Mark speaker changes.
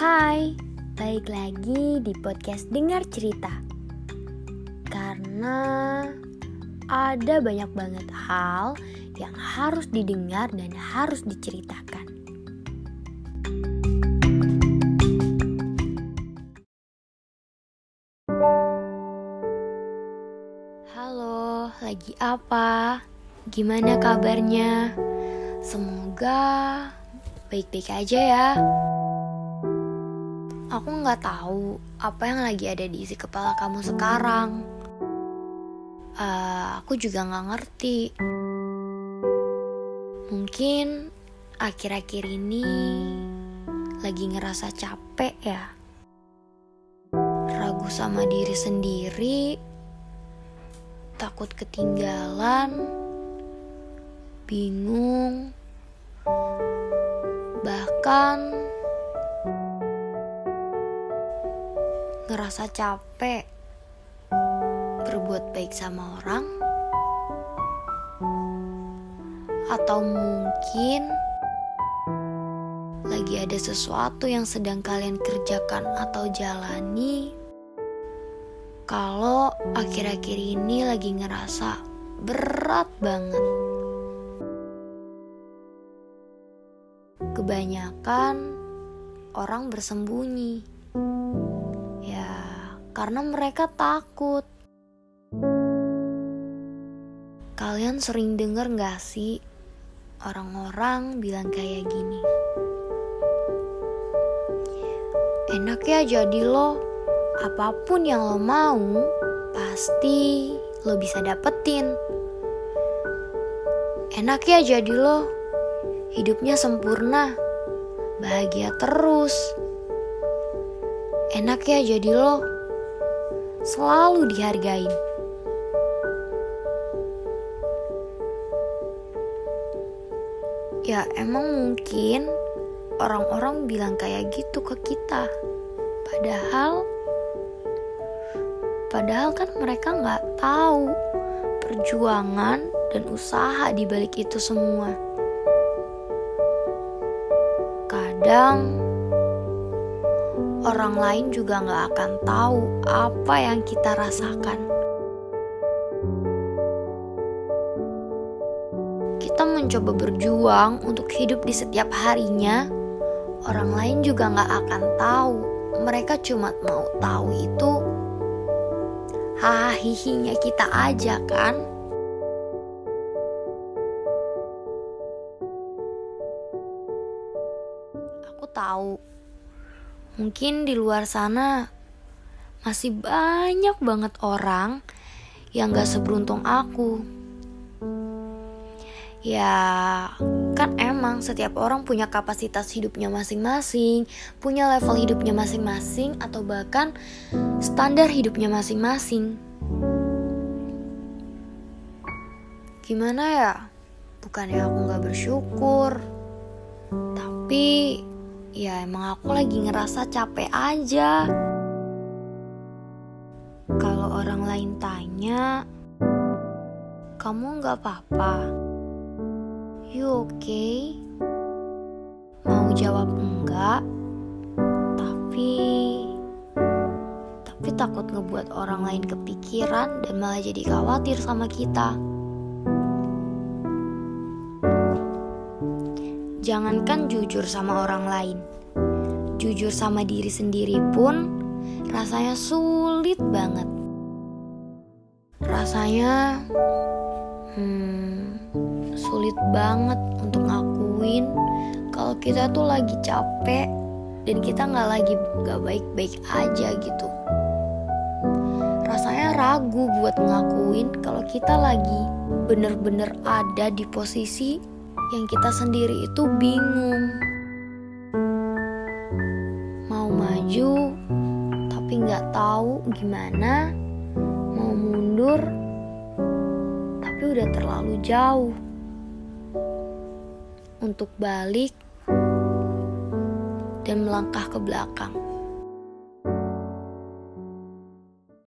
Speaker 1: Hai, balik lagi di podcast Dengar Cerita. Karena ada banyak banget hal yang harus didengar dan harus diceritakan. Halo, lagi apa? Gimana kabarnya? Semoga baik-baik aja ya. Aku nggak tahu apa yang lagi ada di isi kepala kamu sekarang. Uh, aku juga nggak ngerti. Mungkin akhir-akhir ini lagi ngerasa capek ya. Ragu sama diri sendiri, takut ketinggalan, bingung, bahkan ngerasa capek berbuat baik sama orang, atau mungkin lagi ada sesuatu yang sedang kalian kerjakan atau jalani. Kalau akhir-akhir ini lagi ngerasa berat banget. Kebanyakan orang bersembunyi. Karena mereka takut. Kalian sering denger gak sih orang-orang bilang kayak gini? Enak ya jadi lo, apa pun yang lo mau, pasti lo bisa dapetin. Enak ya jadi lo, hidupnya sempurna, bahagia terus. Enak ya jadi lo, selalu dihargain. Ya emang mungkin orang-orang bilang kayak gitu ke kita. Padahal Padahal kan mereka nggak tahu perjuangan dan usaha di balik itu semua. Kadang orang lain juga nggak akan tahu apa yang kita rasakan. Kita mencoba berjuang untuk hidup di setiap harinya. Orang lain juga nggak akan tahu. Mereka cuma mau tahu itu hahihinya kita aja kan aku tahu mungkin di luar sana masih banyak banget orang yang gak seberuntung aku ya kan emang setiap orang punya kapasitas hidupnya masing-masing, punya level hidupnya masing-masing, atau bahkan standar hidupnya masing-masing. Gimana ya? Bukannya aku gak bersyukur, tapi ya emang aku lagi ngerasa capek aja. Kalau orang lain tanya, kamu gak apa-apa? You okay? Mau jawab enggak? Tapi tapi takut ngebuat orang lain kepikiran dan malah jadi khawatir sama kita. Jangankan jujur sama orang lain. Jujur sama diri sendiri pun rasanya sulit banget. Rasanya hmm sulit banget untuk ngakuin kalau kita tuh lagi capek dan kita nggak lagi nggak baik-baik aja gitu. Rasanya ragu buat ngakuin kalau kita lagi bener-bener ada di posisi yang kita sendiri itu bingung. Mau maju tapi nggak tahu gimana, mau mundur tapi udah terlalu jauh untuk balik dan melangkah ke belakang.